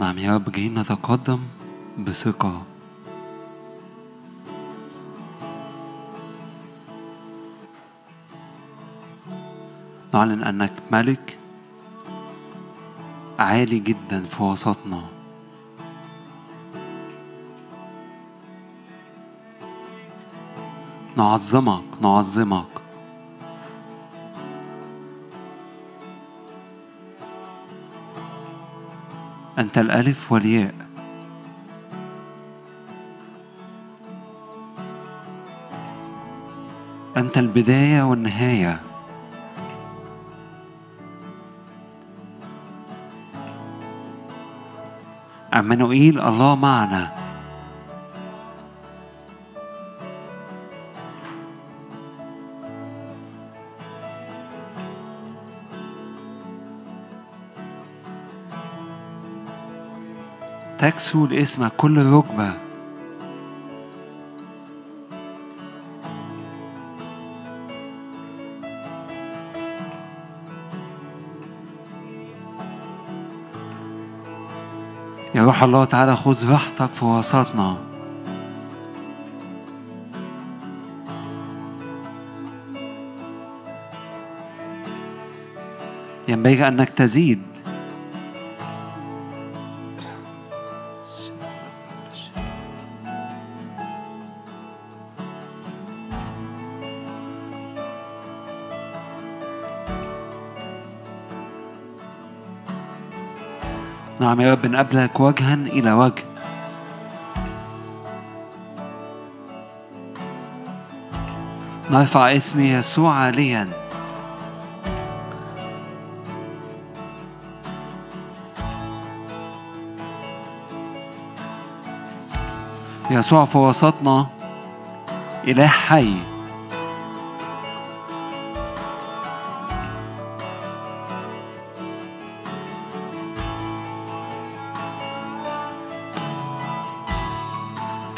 نعم يا رب جايين نتقدم بثقة. نعلن أنك ملك عالي جدا في وسطنا. نعظمك نعظمك. أنت الألف والياء. أنت البداية والنهاية. عمانوئيل الله معنا. تكسو لاسمك كل ركبة. يا روح الله تعالى خذ راحتك في وسطنا. ينبغي أنك تزيد. نعم يا رب نقابلك وجها إلى وجه. نرفع اسم يسوع عاليا يسوع في وسطنا إله حي.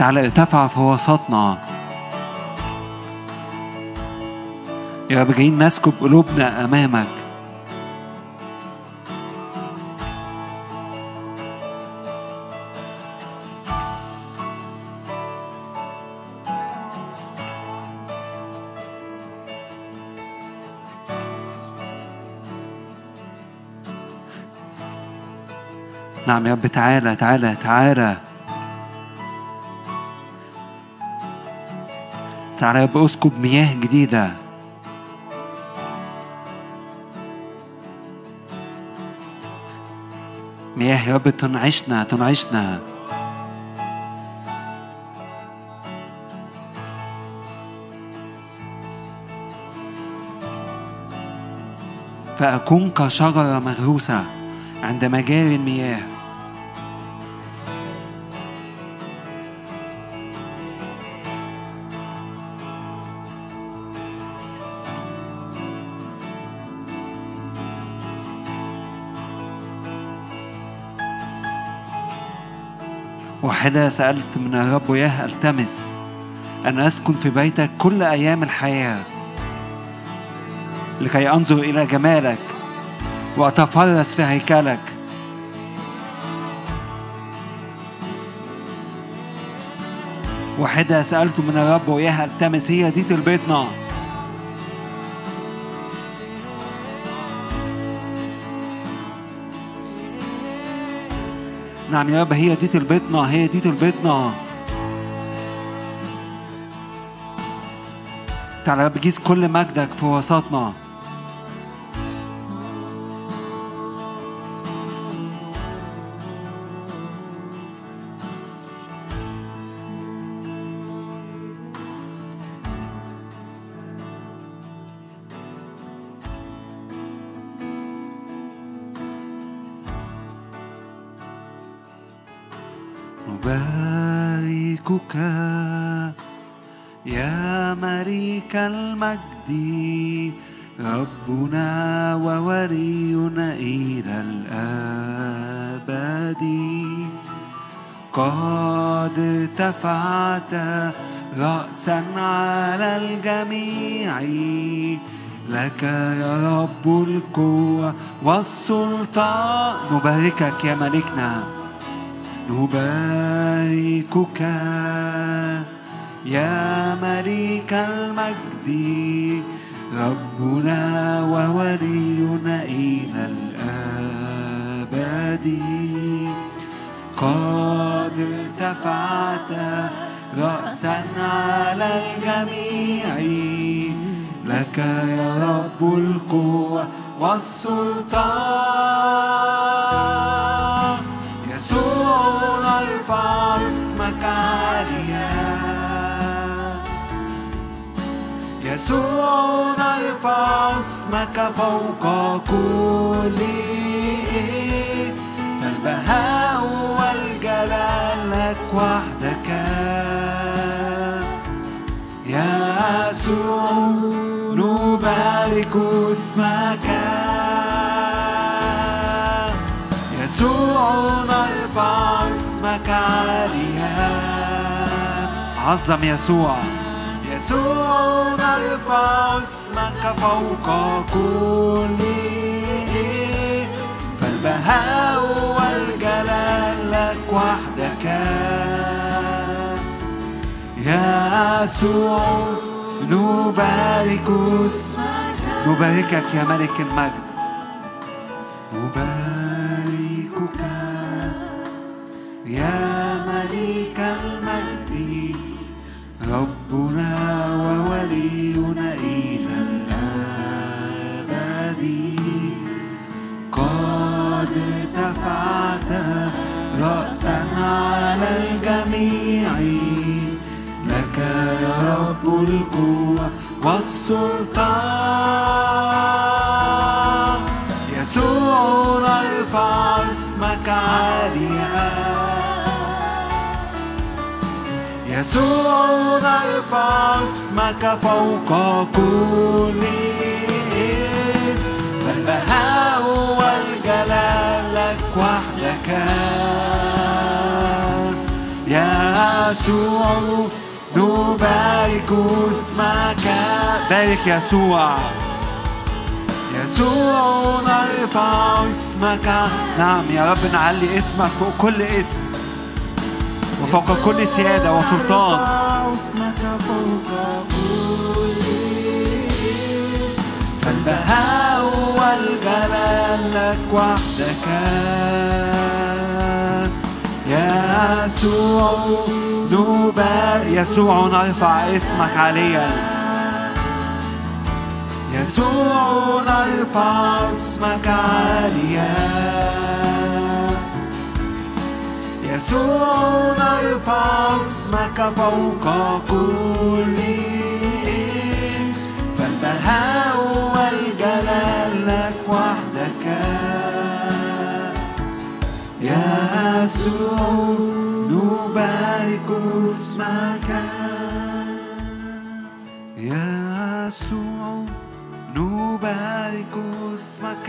تعالى ارتفع في وسطنا. يا رب جايين نسكب قلوبنا أمامك. نعم يا رب تعالى تعالى تعالى. يا رب اسكب مياه جديدة. مياه يا رب تنعشنا تنعشنا. فأكون كشجرة مغروسة عند مجاري المياه. واحدة سألت من الرب وياه ألتمس أن أسكن في بيتك كل أيام الحياة لكي أنظر إلى جمالك وأتفرس في هيكلك. واحدة سألت من الرب وياه ألتمس هي دي تربيتنا نعم يا رب هي دي تربيتنا هي دي تربيتنا تعالى يا رب جيز كل مجدك في وسطنا. نباركك يا ملكنا نباركك يا ملك المجد ربنا وولينا إلى الأبد. قد ارتفعت رأسا على الجميع لك يا رب القوة والسلطان. يسوع نرفع اسمك فوق كل اسم البهاء والجلال لك وحدك. يا يسوع نبارك اسمك. يسوع نرفع اسمك عاليا عظم يسوع. يسوع نرفع اسمك فوق كل فالبهاء والجلال لك وحدك. يا يسوع نبارك اسمك. نباركك يا ملك المجد. نباركك الجميع لك يا رب القوة والسلطان. يسوع نرفع اسمك عاليا. يسوع نرفع اسمك فوق كل اسم فالبهاء والجلال لك وحدك. يسوع نبارك اسمك بارك يسوع. يسوع نرفع اسمك. نعم يا رب نعلي اسمك فوق كل اسم. وفوق كل سيادة وسلطان. اسمك فوق كل اسم. فالبهاء والجلال لك وحدك. يسوع نبارك يسوع نرفع اسمك عليا. يسوع نرفع اسمك عاليا يسوع نرفع اسمك فوق كل اسم. فالبهاء والجلال لك وحدك. يسوع نبارك اسمك يسوع نبارك اسمك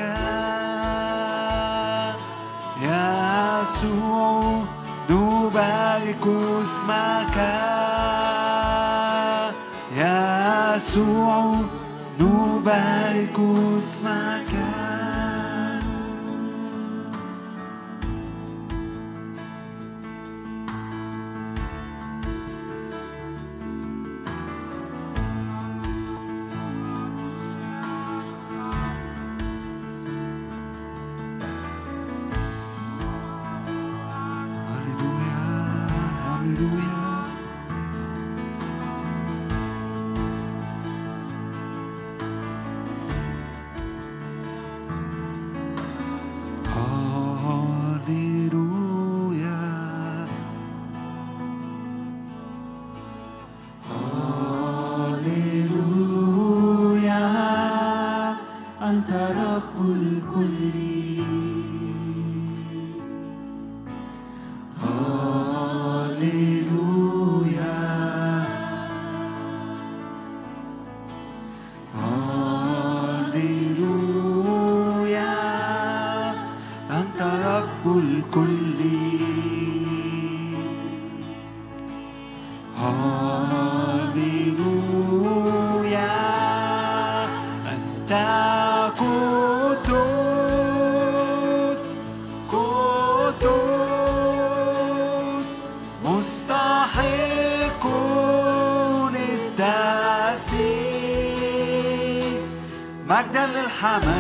يسوع نبارك اسمك يسوع نبارك اسمك مجدا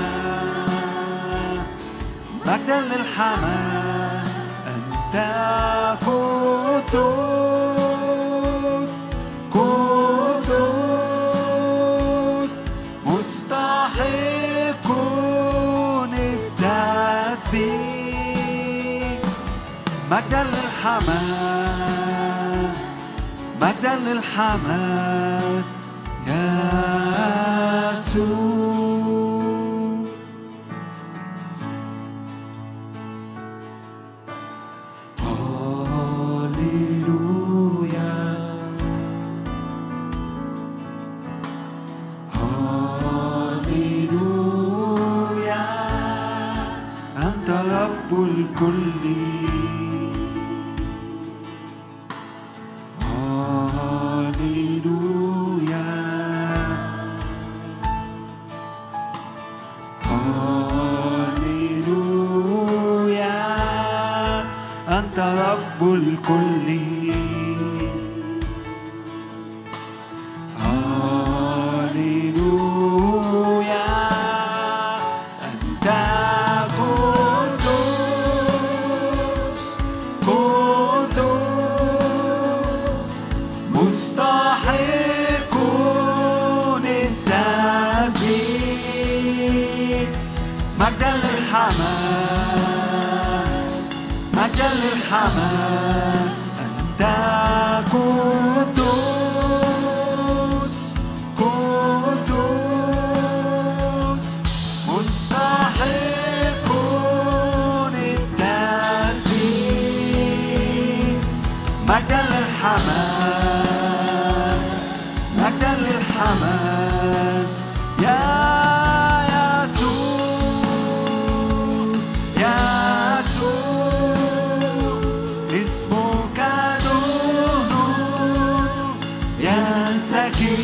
مجدا للحمام يا يسوع يسوع اسمك نور ينسكي.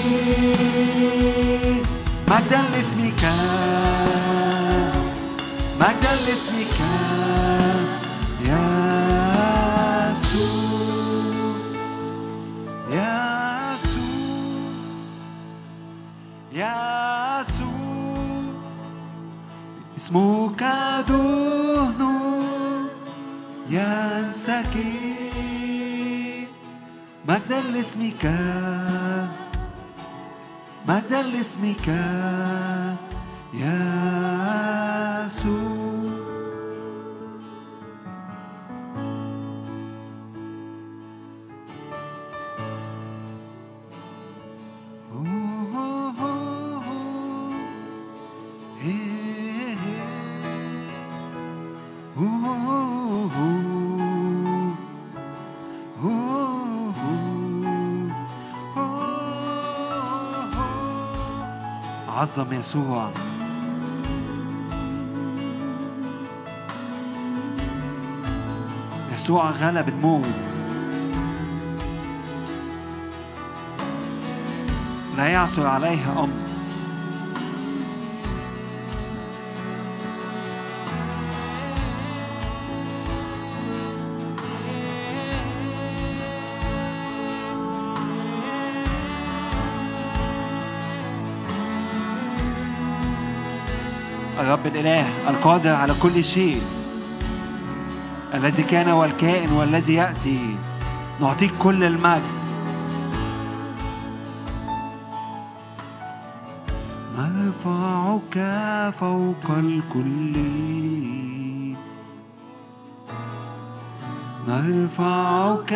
مجدا لاسمك مجدا لاسمك. مجدا لاسمك مجدا لاسمك يسوع عظم يسوع. يسوع غلب الموت. لا يعثر عليها أمر. الرب الإله القادر على كل شيء. الذي كان والكائن والذي يأتي. نعطيك كل المجد. نرفعك فوق الكل. نرفعك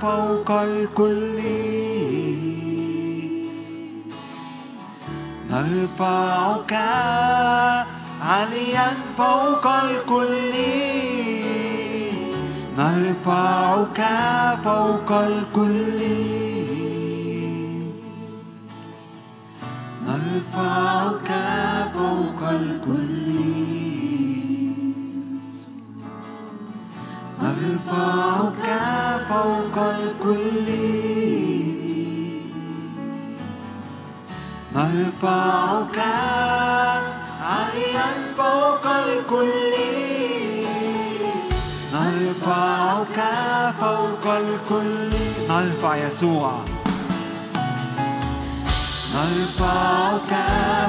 فوق الكل. نرفعك عاليا فوق الكل. نرفعك فوق الكل. نرفعك فوق الكل. نرفعك فوق الكل. نرفعك عاليا الكل. أرفعك فوق الكل. أرفع يسوع. أرفعك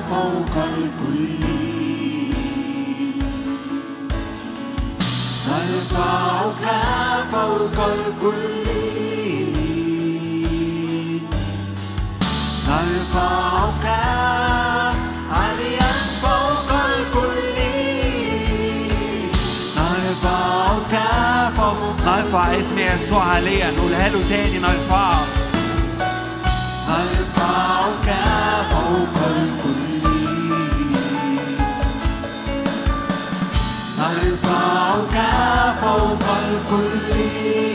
فوق الكل. أرفعك فوق الكل. أرفعك نرفع اسم يسوع عليا نقولها له تاني نرفعه نرفعك فوق الكل نرفعك فوق الكل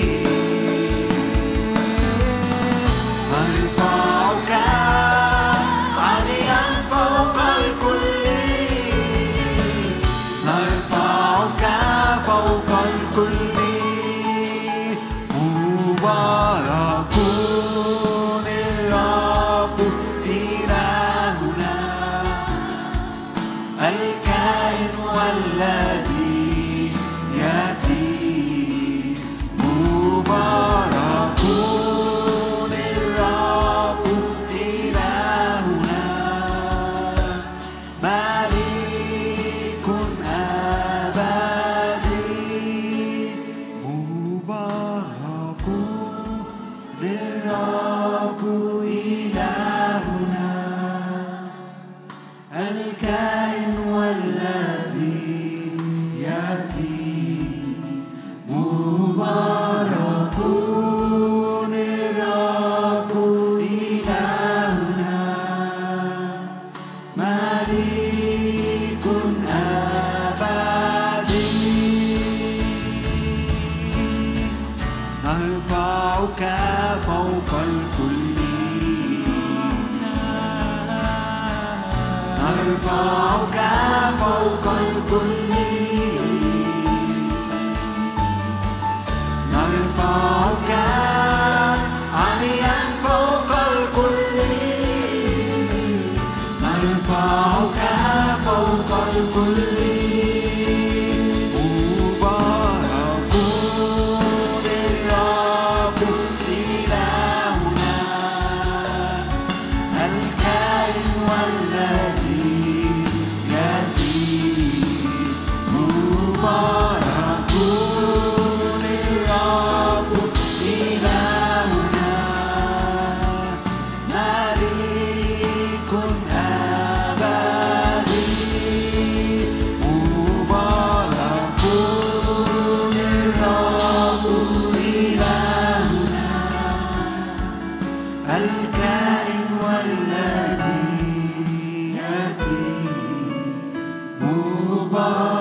Oh.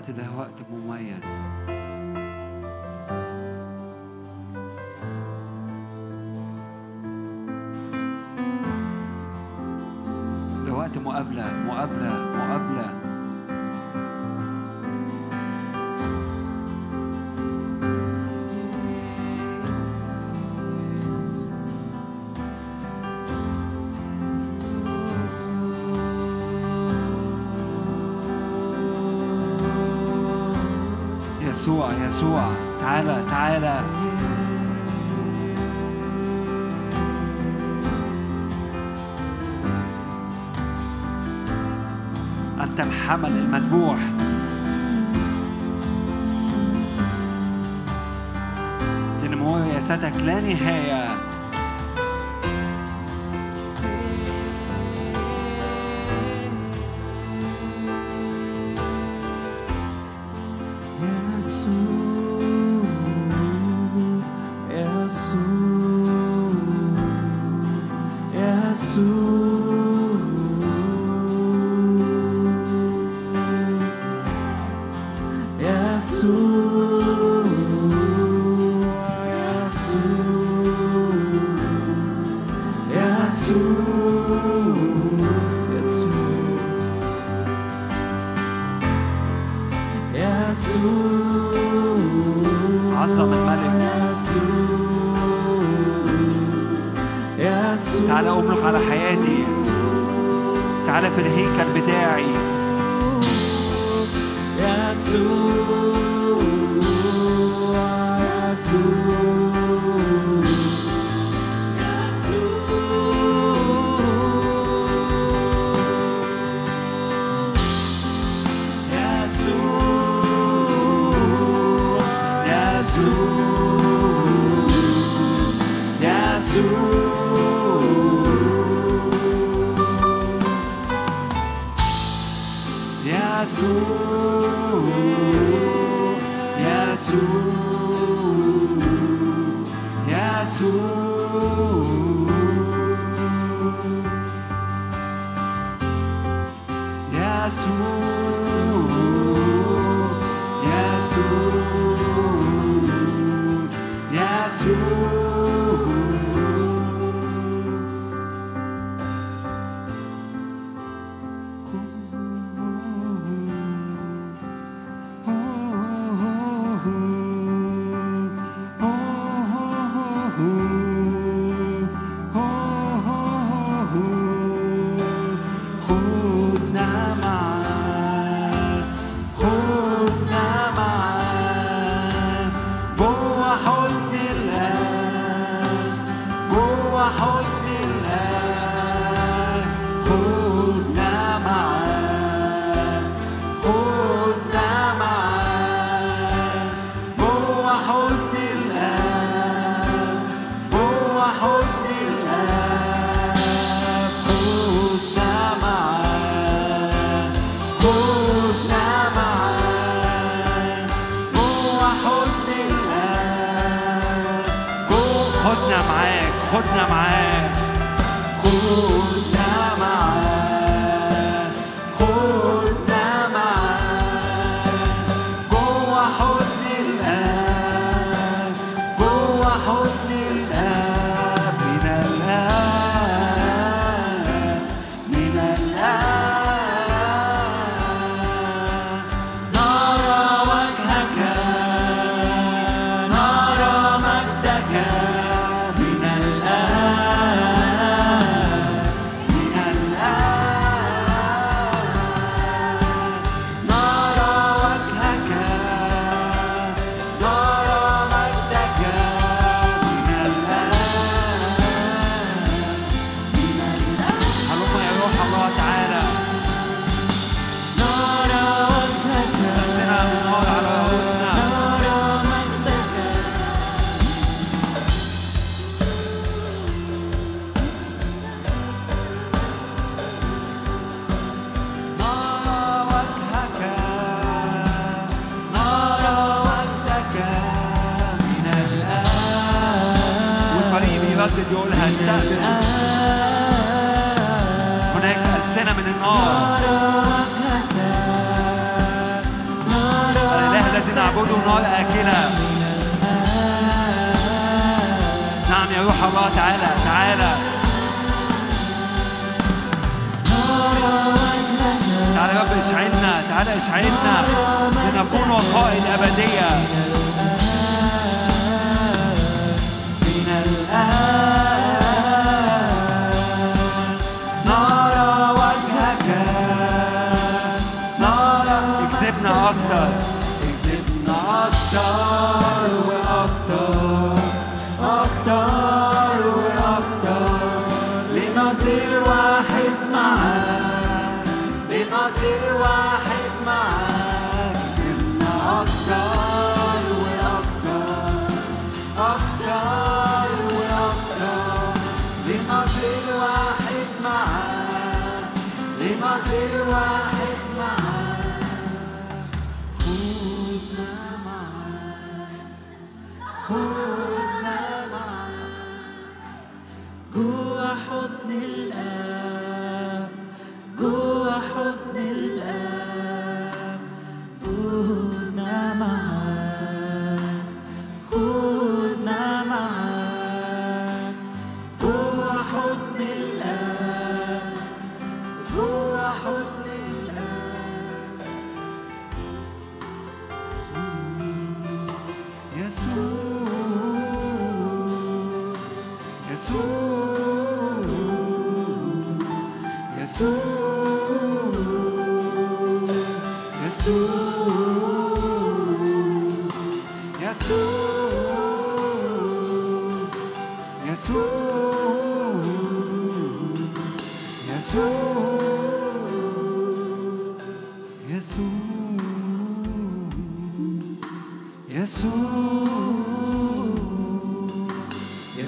الوقت ده وقت مميز. ده وقت مقابلة مقابلة. يسوع. تعالى تعالى أنت الحمل المذبوح. لنمو رياستك لا نهاية. استقبل هناك ألسنة من النار الإله الذي نعبده نار آكلة نعم يا روح الله تعالى تعالى تعالى يا رب اشعلنا تعالى اشعلنا لنكون وقائد أبدية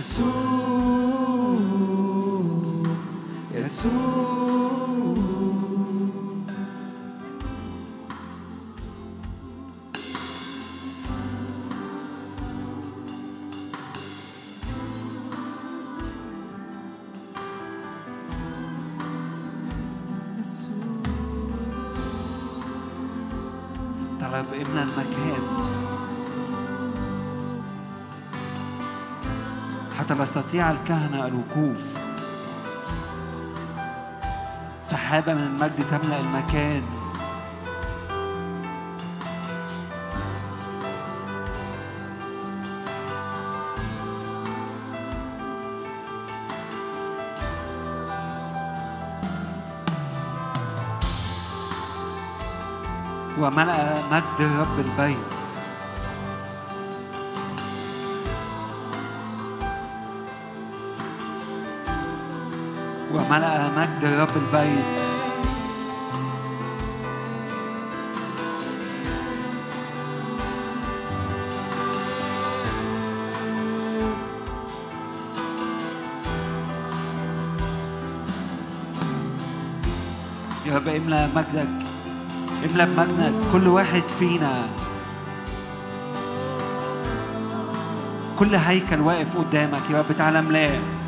Tak 예수 Talab makin يستطيع الكهنة الوقوف. سحابة من المجد تملأ المكان. وملأ مجد رب البيت. وملأ مجد رب البيت. يا رب املأ مجدك املأ بمجدك كل واحد فينا. كل هيكل واقف قدامك يا رب تعالى املاه.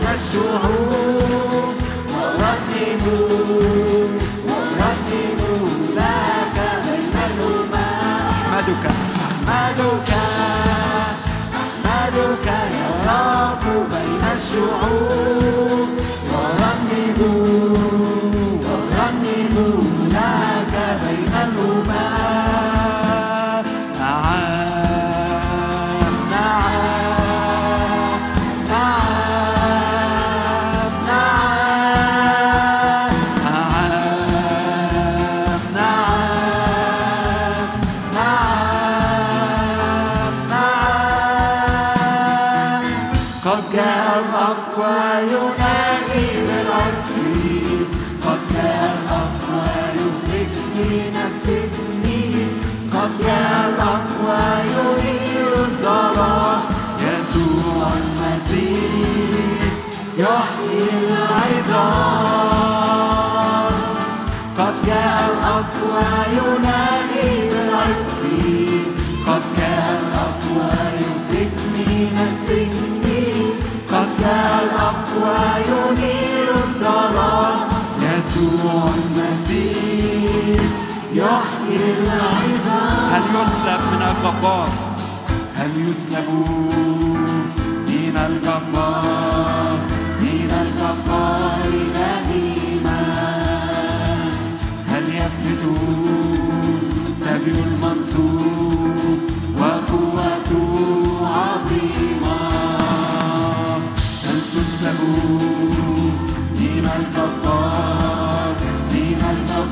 that's your home. يسوع المسيح يحيي العظام هل يسلب من الجبار هل يسلب من الجبار من الجبار هل سبيل المنصور وقوته عظيمة؟ هل تسلبون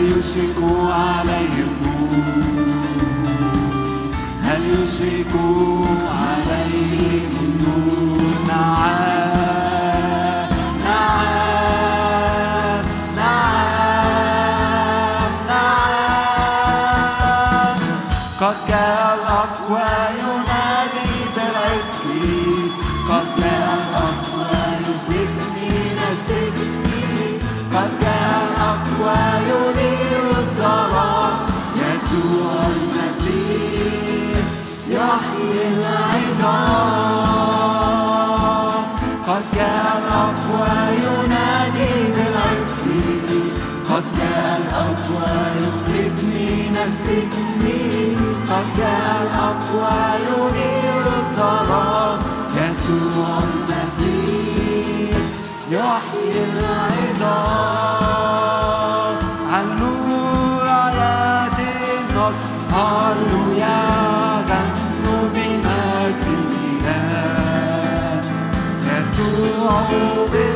هل يمسك عليهم. هل يمسك عليهم؟ النور نعم. وينادي بالعتق قد جاء الأقوى يخرجني من قد جاء الأقوى ينير الظلام يسوع Oh,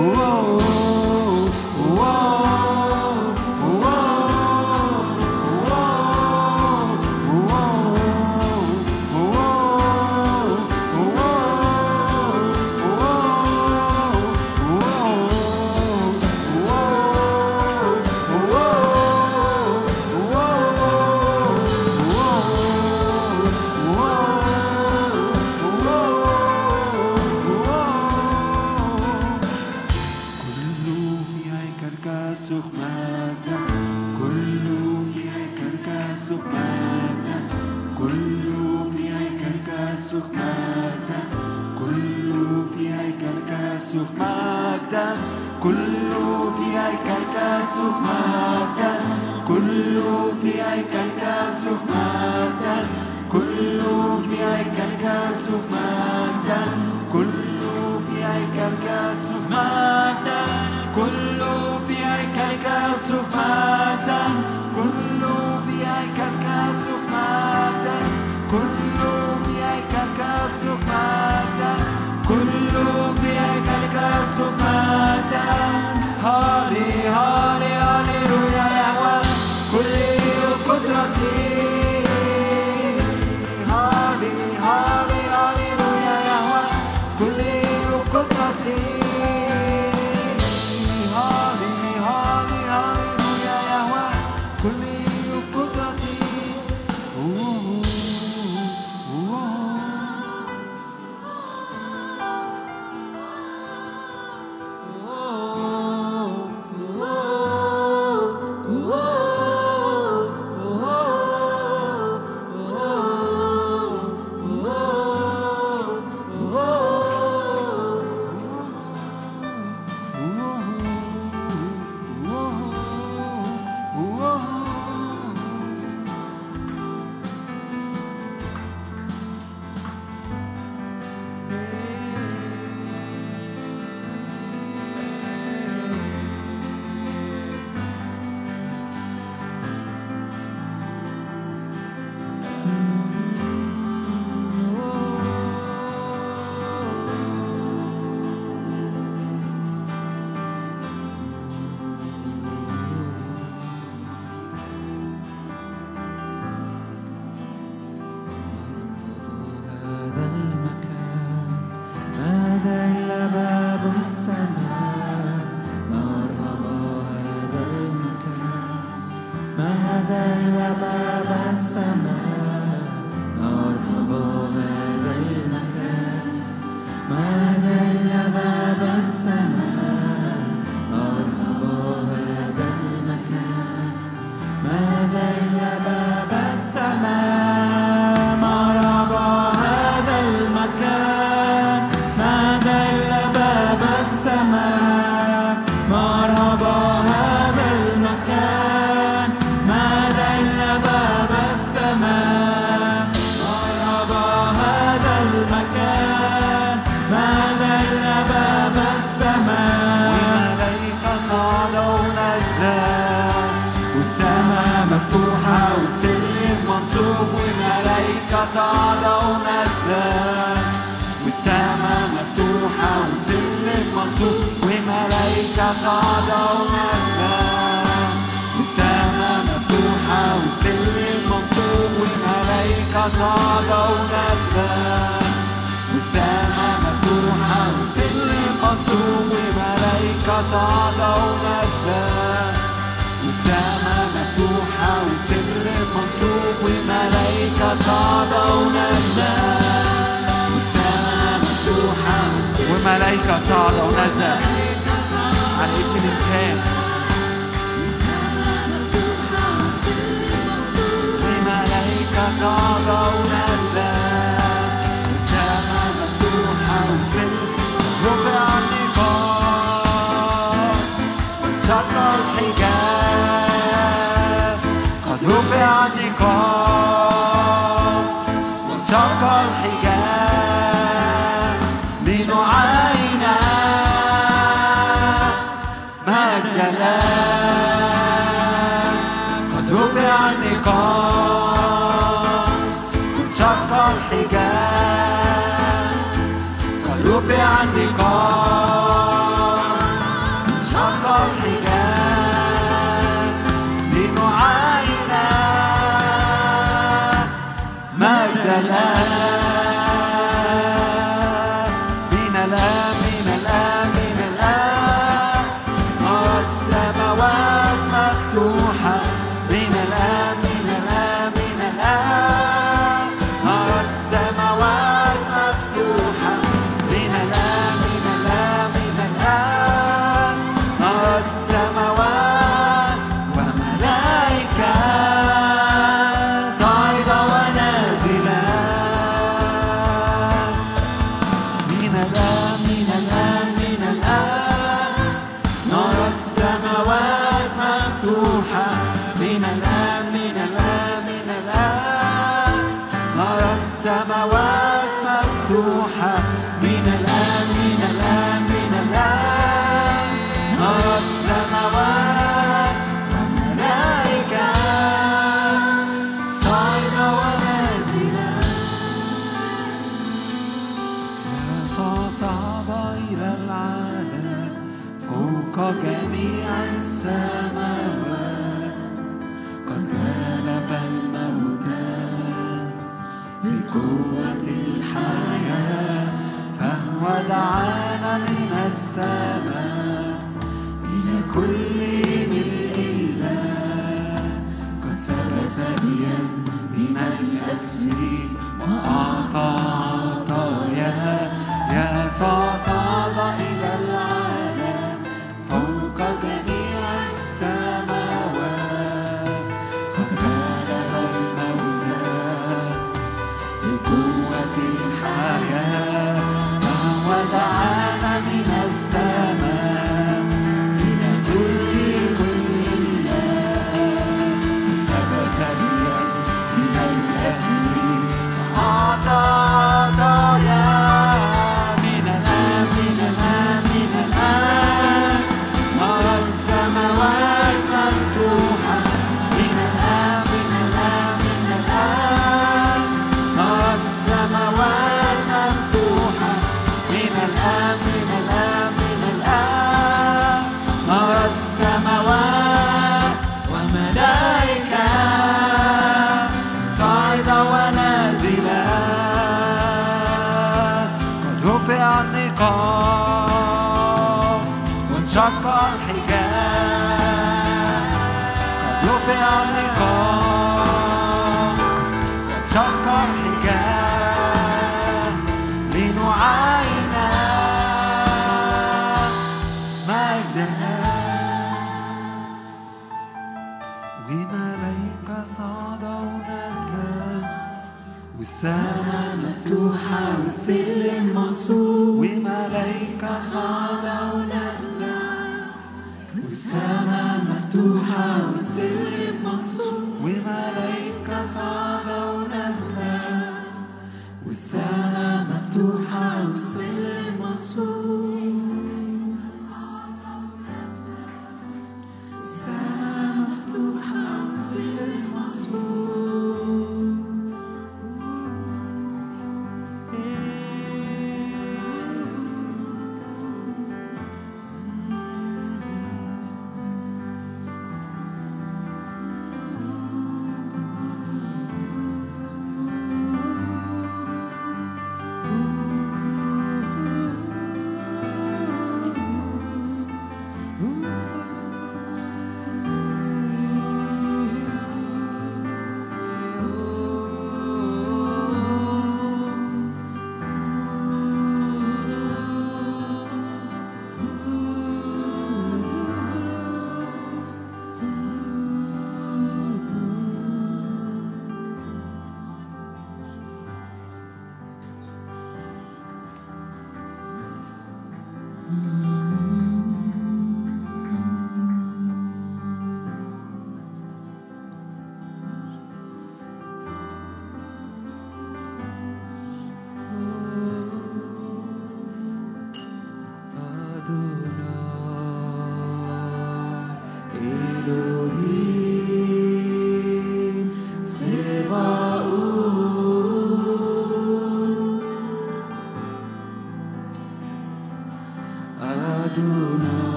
Whoa.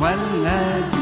والذي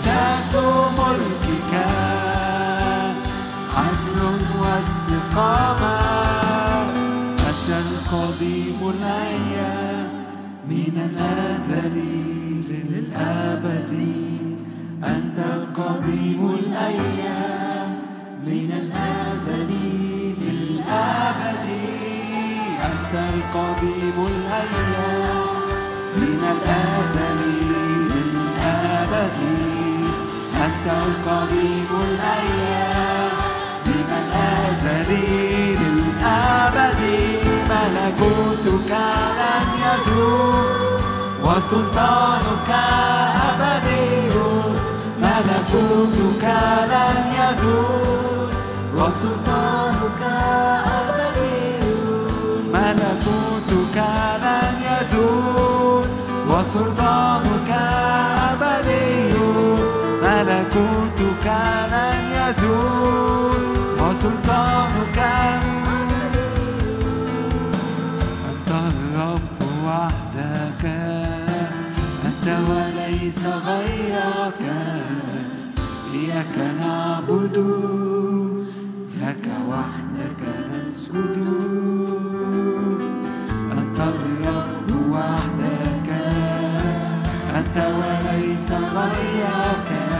أساس ملكك. عدل واستقامة أنت القديم الأيام من الأزل للأبد. أنت القديم الأيام من الأزل للأبد. أنت القديم الأيام من الأزل للأبد. أنت القديم الأيام. من الأزل للأبد ملكوتك لن يزول. وسلطانك أبدي ملكوتك لن يزول. وسلطانك أبدي ملكوتك لن يزول. وسلطانك لن يزول وسلطانك أنت الرب وحدك أنت وليس غيرك. إياك نعبد لك وحدك نسجد. أنت الرب وحدك أنت وليس غيرك.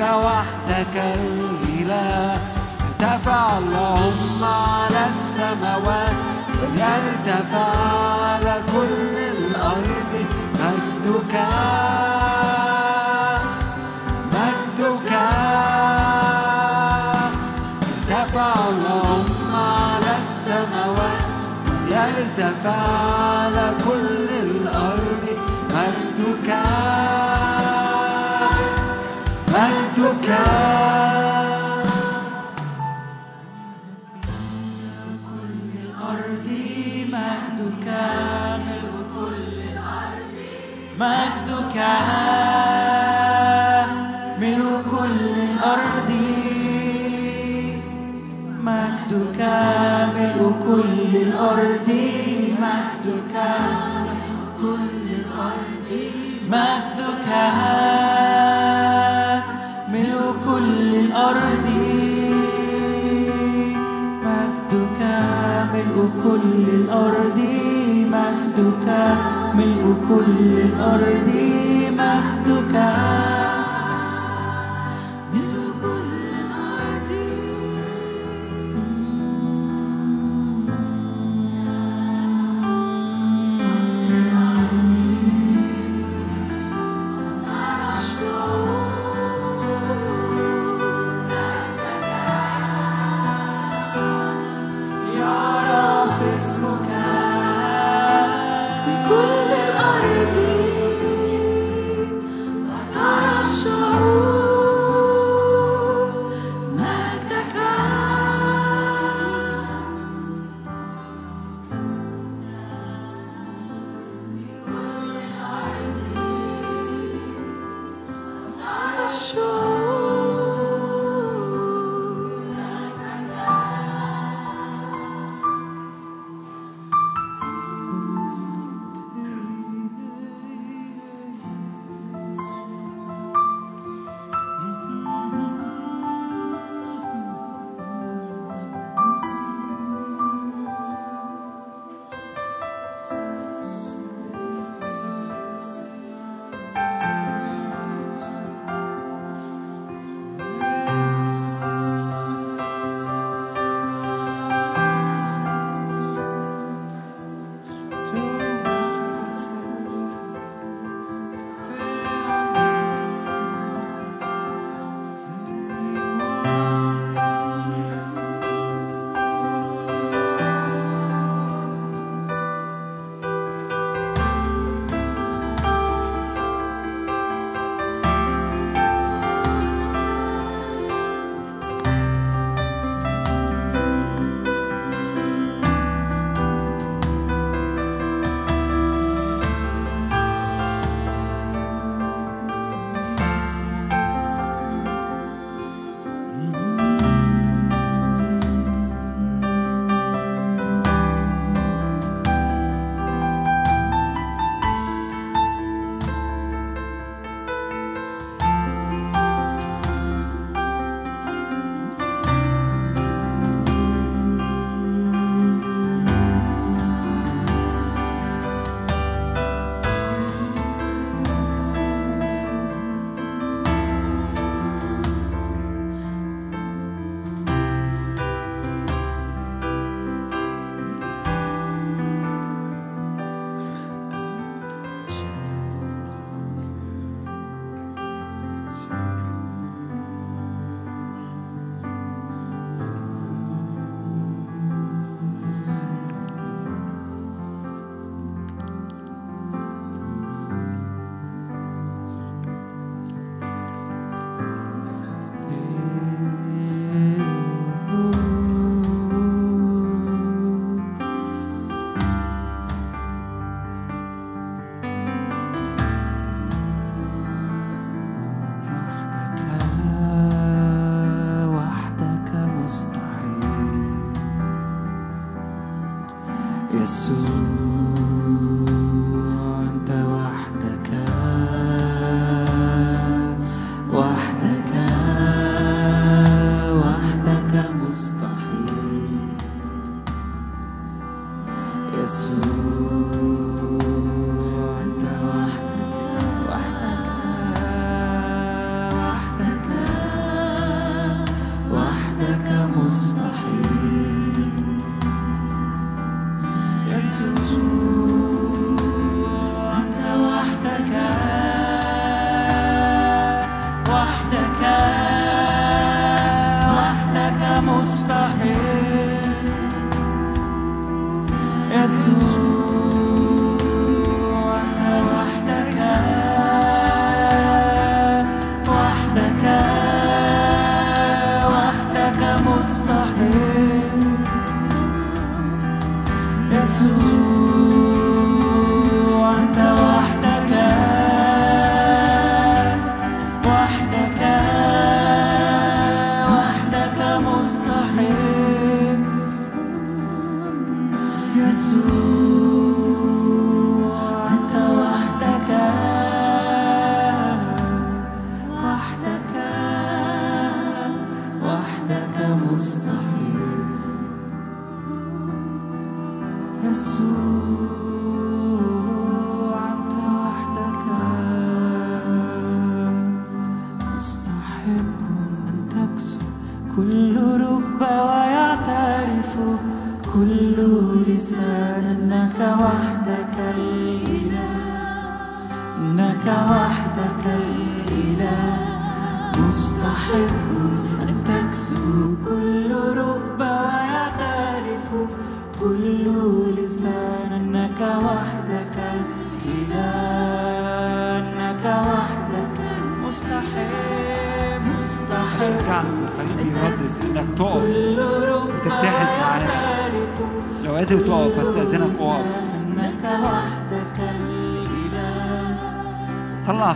أنك وحدك الإله. ارتفع اللهم على السماوات وليرتفع على كل الأرض. مجدك مجدك. ارتفع اللهم على السماوات وليرتفع مجدك ملء كل الأرض. مجدك ملء كل الأرض. مجدك كل الأرض مجدك ملء كل الأرض. مجدك ملء كل الأرض. مجدك ملء كل الأرض مجدك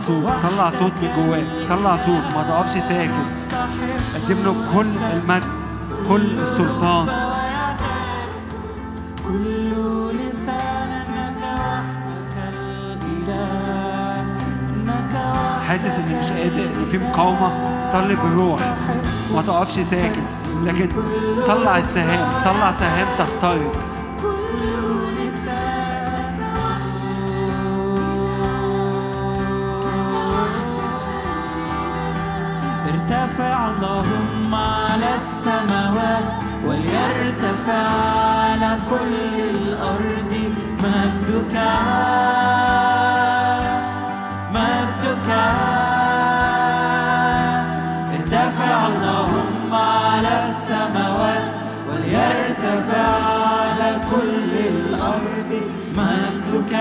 صوت طلع صوت من جواك طلع صوت. ما تقفش ساكت. قدم له كل المجد كل السلطان. كل لسان وحدك حاسس ان مش قادر. ان في مقاومة. صلي بالروح ما تقفش ساكت. لكن طلع السهام. طلع سهام تخترق. اللهم على السماوات وليرتفع على كل الأرض. مجدك مجدك ارتفع اللهم على السماوات وليرتفع على كل الأرض. مجدك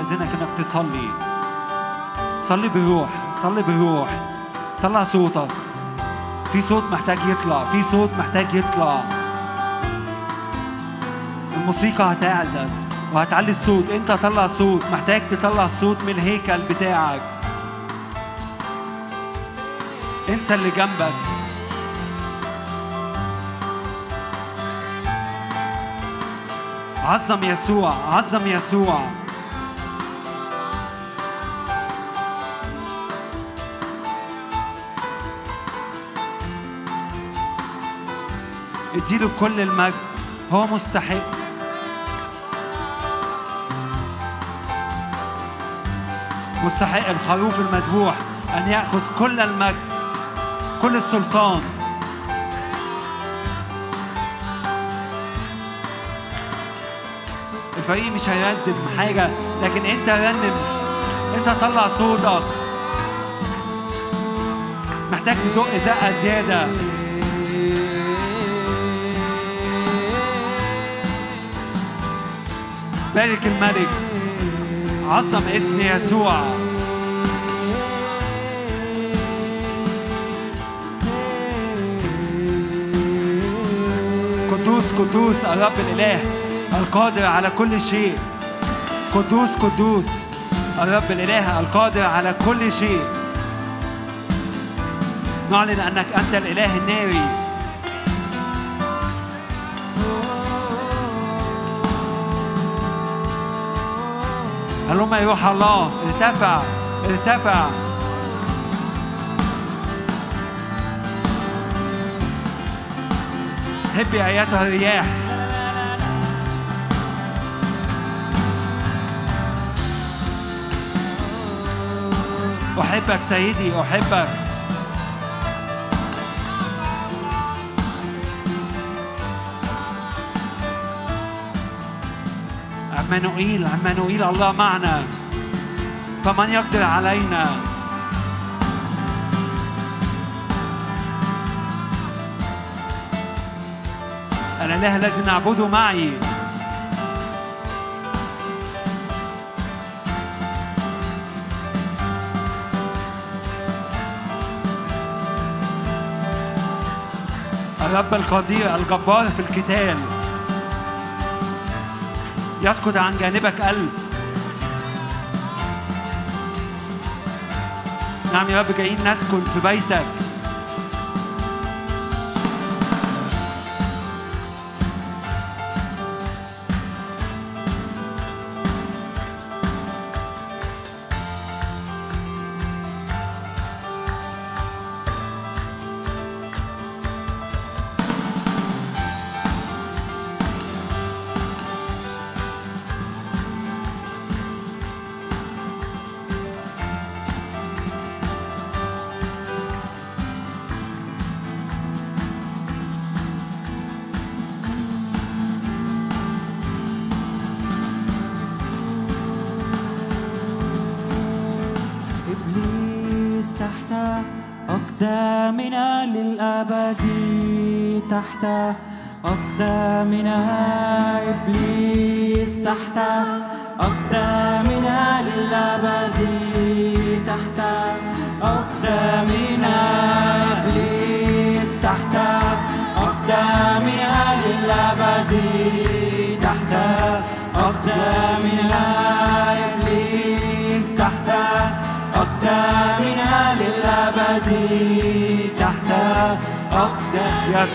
أذنك إنك تصلي صلي بروح صلي بروح. طلع صوتك. في صوت محتاج يطلع في صوت محتاج يطلع. الموسيقى هتعزف وهتعلي الصوت. انت طلع صوت محتاج تطلع صوت من الهيكل بتاعك. انسى اللي جنبك. عظم يسوع عظم يسوع. اديله كل المجد. هو مستحق مستحق الخروف المذبوح أن يأخذ كل المجد. كل السلطان. الفريق مش هيردد حاجة لكن أنت رنم أنت طلع صوتك. محتاج تزق زقة زيادة. بارك الملك عظم اسم يسوع. قدوس قدوس الرب الإله القادر على كل شيء. قدوس قدوس الرب الإله القادر على كل شيء. نعلن أنك أنت الإله الناري. هلما يا روح الله ارتفع ارتفع. هبي اياتها الرياح. أحبك سيدي أحبك. عمانوئيل عمانوئيل الله معنا. فمن يقدر علينا؟ الإله الذي نعبده معي. الرب القدير الجبار في القتال. يسكت عن جانبك ألف نعم يا رب جايين نسكن في بيتك.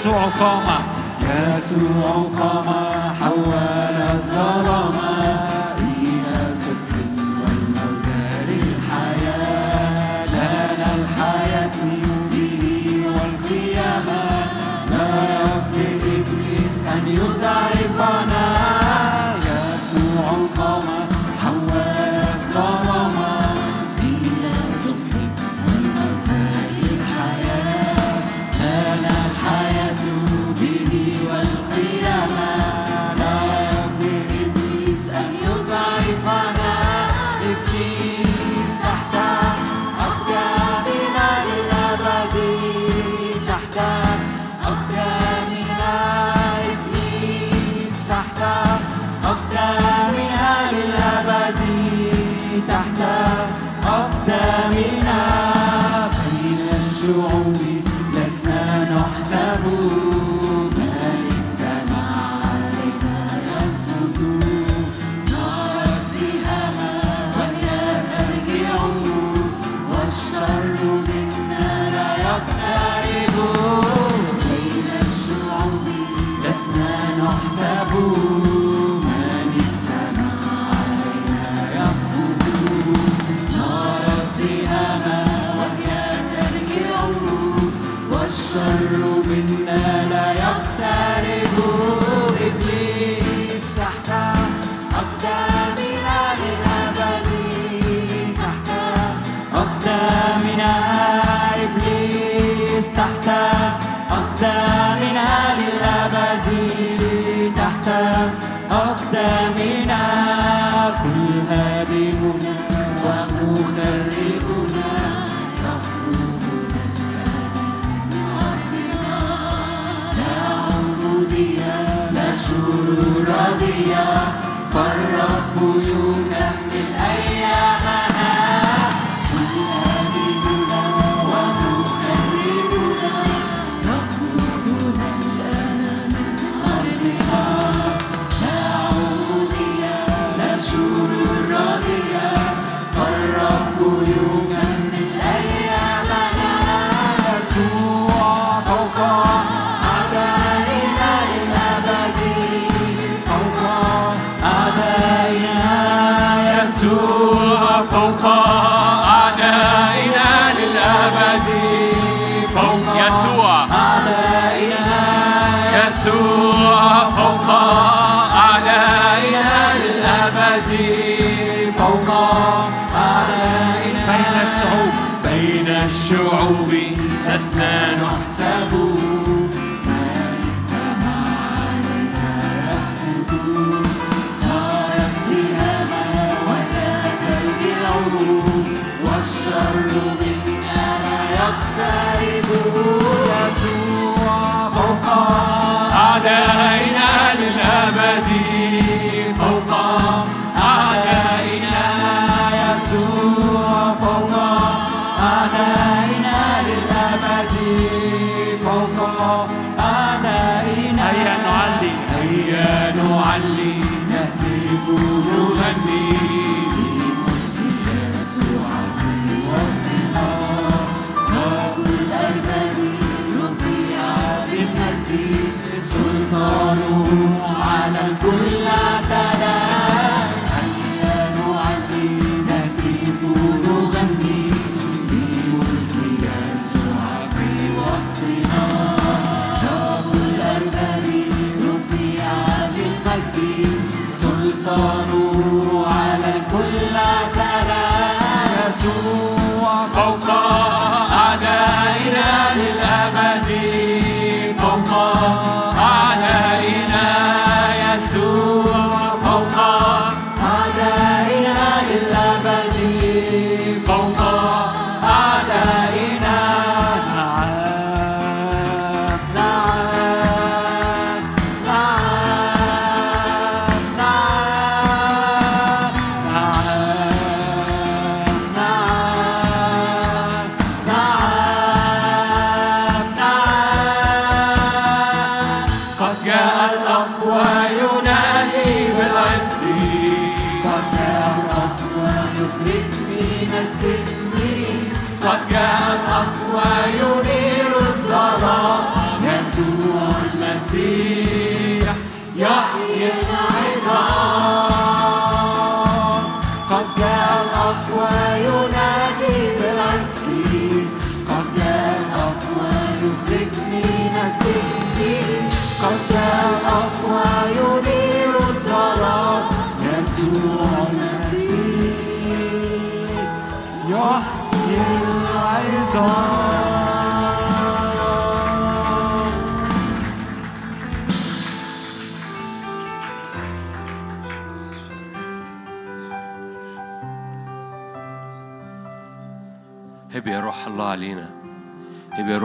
يسوع قام. يسوع قام حول الظلام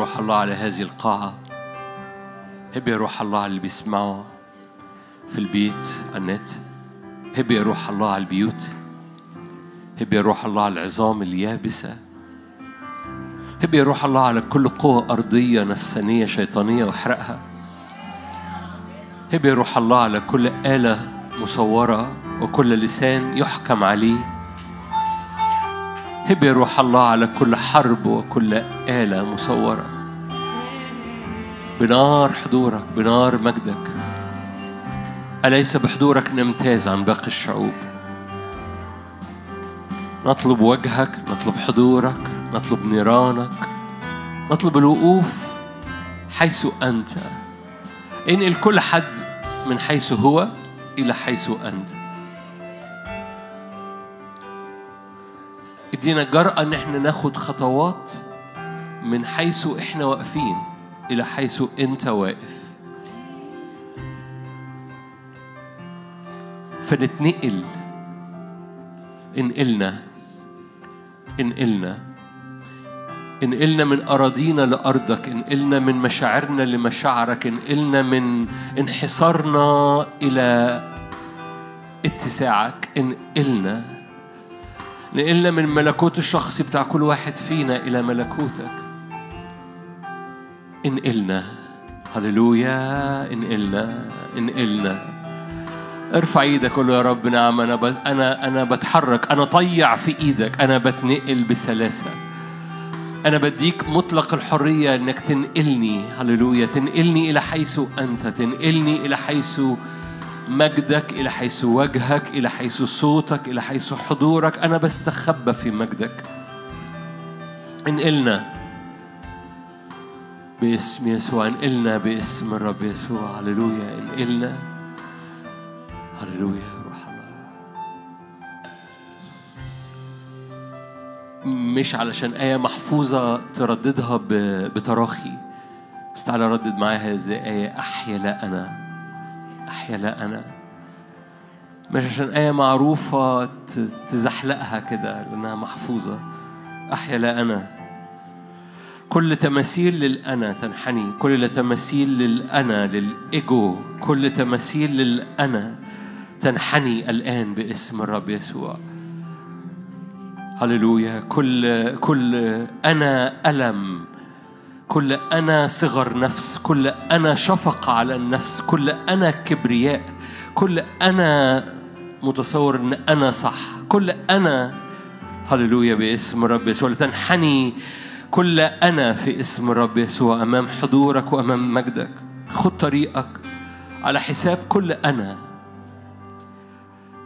روح الله على هذه القاعة. هب يا روح الله على اللي بيسمعوا في البيت على النت. هب يا روح الله على البيوت. هب يا روح الله على العظام اليابسة. هب يا روح الله على كل قوة أرضية نفسانية شيطانية واحرقها هب يا روح الله على كل آلة مصورة وكل لسان يحكم عليه. هب روح الله على كل حرب وكل آلة مصورة. بنار حضورك بنار مجدك. أليس بحضورك نمتاز عن باقي الشعوب؟ نطلب وجهك نطلب حضورك نطلب نيرانك نطلب الوقوف حيث أنت. انقل كل حد من حيث هو إلى حيث أنت. ادينا جرأة إن إحنا ناخد خطوات من حيث إحنا واقفين إلى حيث أنت واقف. فنتنقل. انقلنا. انقلنا. انقلنا من أراضينا لأرضك. انقلنا من مشاعرنا لمشاعرك. انقلنا من انحصارنا إلى اتساعك. انقلنا. نقلنا من ملكوت الشخصي بتاع كل واحد فينا إلى ملكوتك. انقلنا هللويا. انقلنا انقلنا ارفع إيدك قول يا رب نعم أنا. أنا أنا بتحرك أنا طيع في إيدك أنا بتنقل بسلاسة. أنا بديك مطلق الحرية إنك تنقلني. هللويا. تنقلني إلى حيث أنت تنقلني إلى حيث مجدك إلى حيث وجهك إلى حيث صوتك إلى حيث حضورك. أنا بستخبى في مجدك. انقلنا باسم يسوع انقلنا باسم الرب يسوع هللويا. انقلنا هللويا. يا روح الله. مش علشان آية محفوظة ترددها بتراخي. بس تعالى ردد معايا هذه آية. أحيا لا أنا أحيا لا أنا. مش عشان آية معروفة تزحلقها كده لأنها محفوظة. أحيا لا أنا. كل تماثيل للأنا تنحني. كل تماثيل للأنا للإيجو. كل تماثيل للأنا تنحني الآن باسم الرب يسوع. هللويا. كل كل أنا ألم. كل أنا صغر نفس كل أنا شفقة على النفس كل أنا كبرياء كل أنا متصور أن أنا صح كل أنا هللويا باسم الرب يسوع لتنحني كل أنا في اسم الرب يسوع أمام حضورك وأمام مجدك. خد طريقك على حساب كل أنا.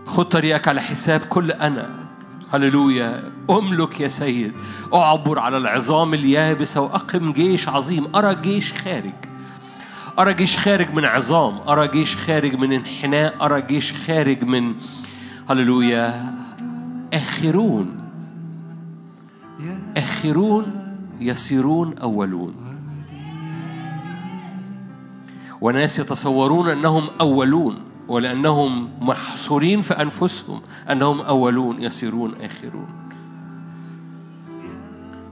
خد طريقك على حساب كل أنا. هللويا. أملك يا سيد. أعبر على العظام اليابسة وأقم جيش عظيم. أرى جيش خارج. أرى جيش خارج من عظام. أرى جيش خارج من انحناء. أرى جيش خارج من هللويا آخرون. آخرون يصيرون أولون. وناس يتصورون أنهم أولون. ولأنهم محصورين في أنفسهم أنهم أولون يصيرون آخرون.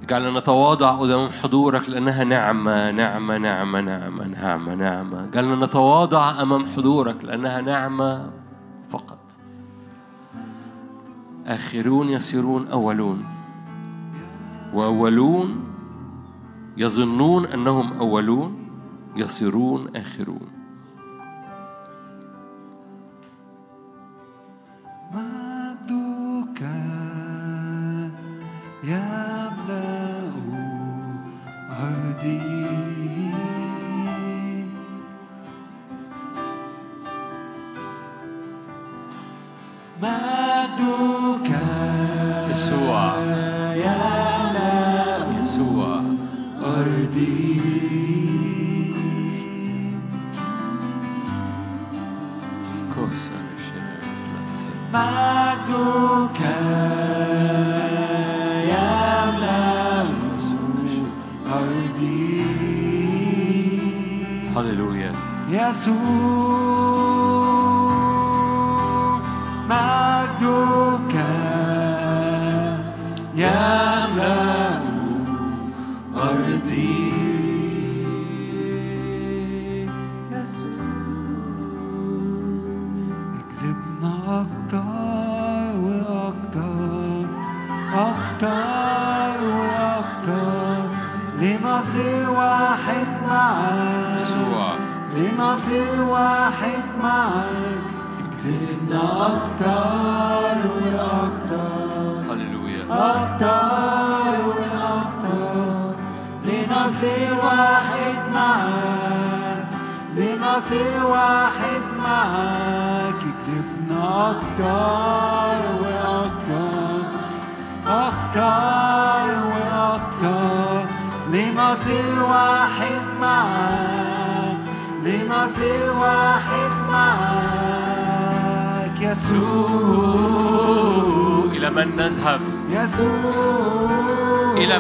اجعلنا نتواضع قدام حضورك لأنها نعمة نعمة نعمة نعمة نعمة نعمة. اجعلنا نتواضع أمام حضورك لأنها نعمة فقط. آخرون يصيرون أولون. وأولون يظنون أنهم أولون يصيرون آخرون. يسوع يملأ يسوع أرضي مجدك يملأ أرضي هللويا يسوع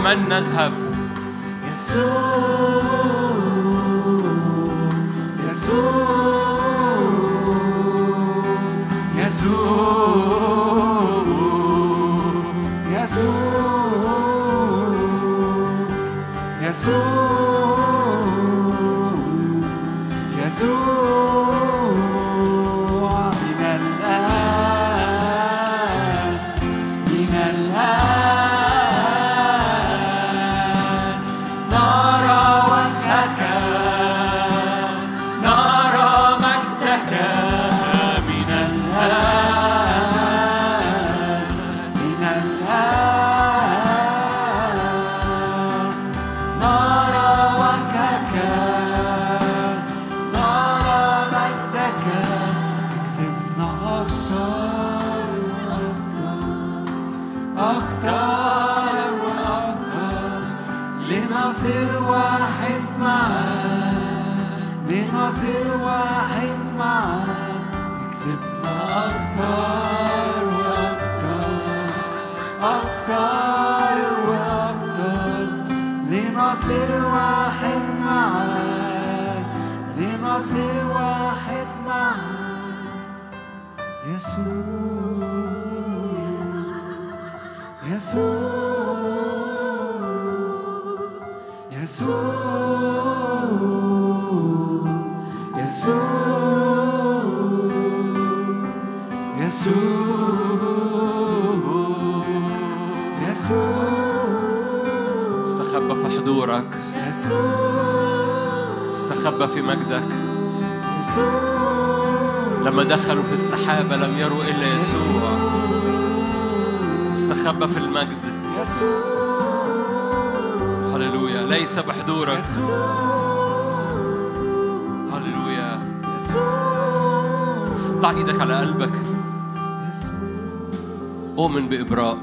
من نذهب؟ يسوع يسوع يسوع يسوع يسوع في حضورك. يسوع في مجدك. يسوع لما دخلوا في السحابة لم يروا إلا يسوع. استخبى في المجد. هللويا. ليس بحضورك هللويا. ضع إيدك على قلبك. أؤمن بإبراء.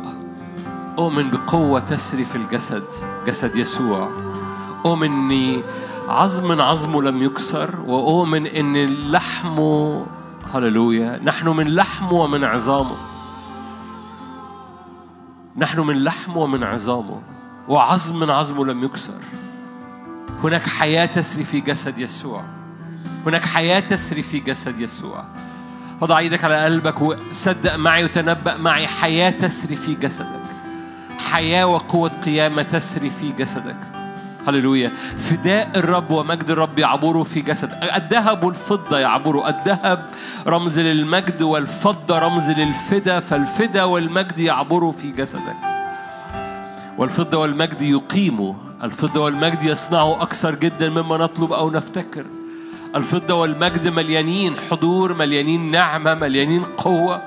أؤمن بقوة تسري في الجسد. جسد يسوع. أؤمن إن عظم عظمه لم يكسر. وأؤمن إن لحمه هللويا. نحن من لحمه ومن عظامه. نحن من لحمه ومن عظامه. وعظم عظمه لم يكسر. هناك حياة تسري في جسد يسوع. هناك حياة تسري في جسد يسوع. وضع إيدك على قلبك وصدق معي وتنبأ معي. حياة تسري في جسدك. حياة وقوة قيامة تسري في جسدك. هللويا. فداء الرب ومجد الرب يعبروا في جسد. الذهب والفضة يعبروا. الذهب رمز للمجد والفضة رمز للفدا. فالفدا والمجد يعبروا في جسدك. والفضة والمجد يقيموا الفضة والمجد يصنعوا أكثر جدا مما نطلب أو نفتكر. الفضة والمجد مليانين حضور مليانين نعمة مليانين قوة.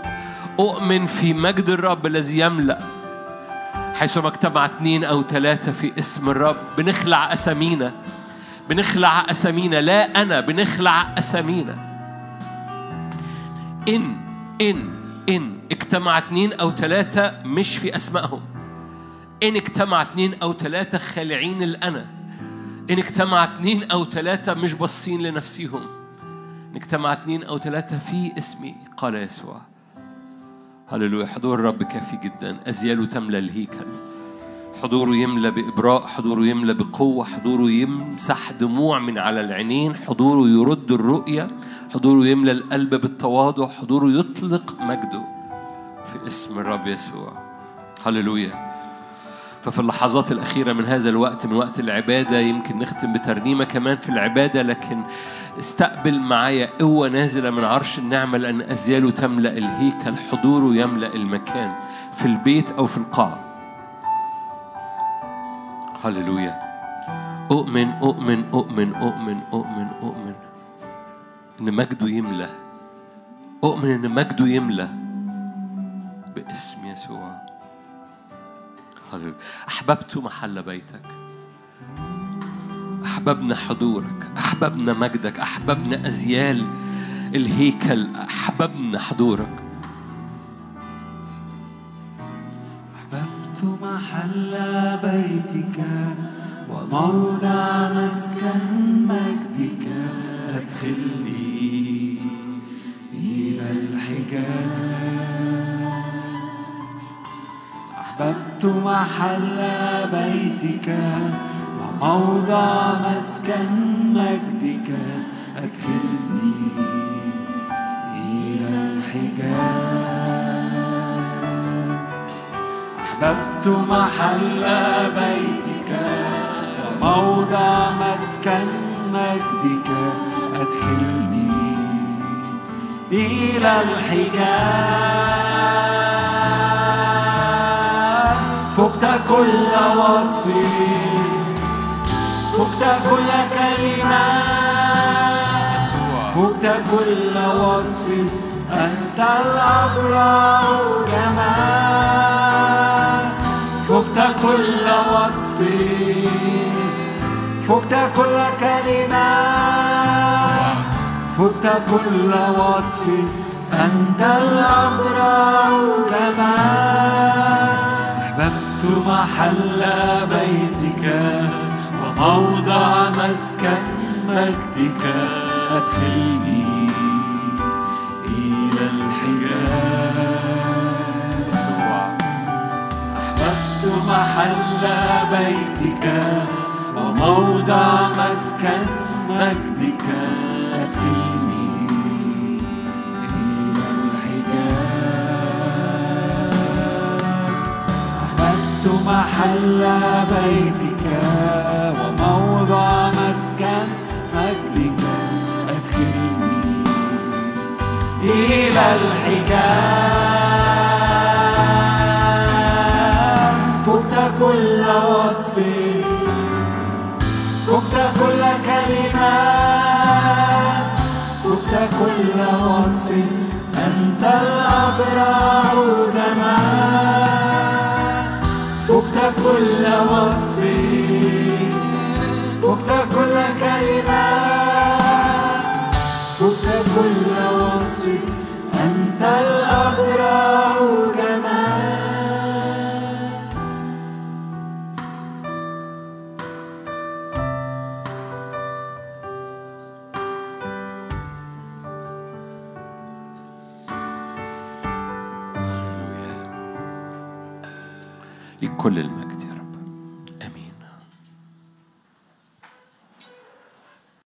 أؤمن في مجد الرب الذي يملأ. حيثما اجتمع اثنين أو ثلاثة في اسم الرب بنخلع أسامينا. بنخلع أسامينا. لا أنا بنخلع أسامينا. إن إن إن. اجتمع اثنين أو ثلاثة مش في أسمائهم. إن اجتمع اثنين أو ثلاثة خالعين الأنا. إن اجتمع اثنين أو ثلاثة مش باصين لنفسهم إن اجتمع اثنين أو ثلاثة في اسمي قال يسوع. هللويا حضور الرب كافي جدا. أزياله تملى الهيكل. حضوره يملى بإبراء حضوره يملى بقوة حضوره يمسح دموع من على العينين حضوره يرد الرؤية حضوره يملى القلب بالتواضع حضوره يطلق مجده في اسم الرب يسوع. هللويا. ففي اللحظات الأخيرة من هذا الوقت من وقت العبادة يمكن نختم بترنيمة كمان في العبادة لكن استقبل معايا قوة نازلة من عرش النعمة لأن أزياله تملأ الهيكل حضوره يملأ المكان في البيت أو في القاعة. هللويا. أؤمن أؤمن أؤمن أؤمن أؤمن أؤمن. إن مجده يملى أؤمن إن مجده يملى باسم يسوع. هللويا أحببت محل بيتك. أحببنا حضورك. أحببنا مجدك. أحببنا أزيال الهيكل. أحببنا حضورك. أحببت محل بيتك وموضع مسكن مجدك. أدخلني محل بيتك وموضع مسكن مجدك. أدخلني إلى الحجاب. أحببت محل بيتك وموضع مسكن مجدك. أدخلني إلى الحجاب. فقت كل وصف. فقت كل كلمة. فقت كل وصف. أنت الأبرع جمال فقت كل وصف. فقت كل كلمة. فقت كل وصف. أنت الأبرع جمال أحببت محل بيتك وموضع مسكن مجدك. أدخلني إلى الحجاب يسوع أحببت محل بيتك وموضع مسكن مجدك. محل بيتك وموضع مسكن مجدك. أدخلني إلى الحجاب فقت كل وصف. فقت كل كلمة فقت كل وصف. أنت الأبرع جمال كل وصف. فقت كل كلمة. فقت كل وصف. أنت الأبرع جمال هللويا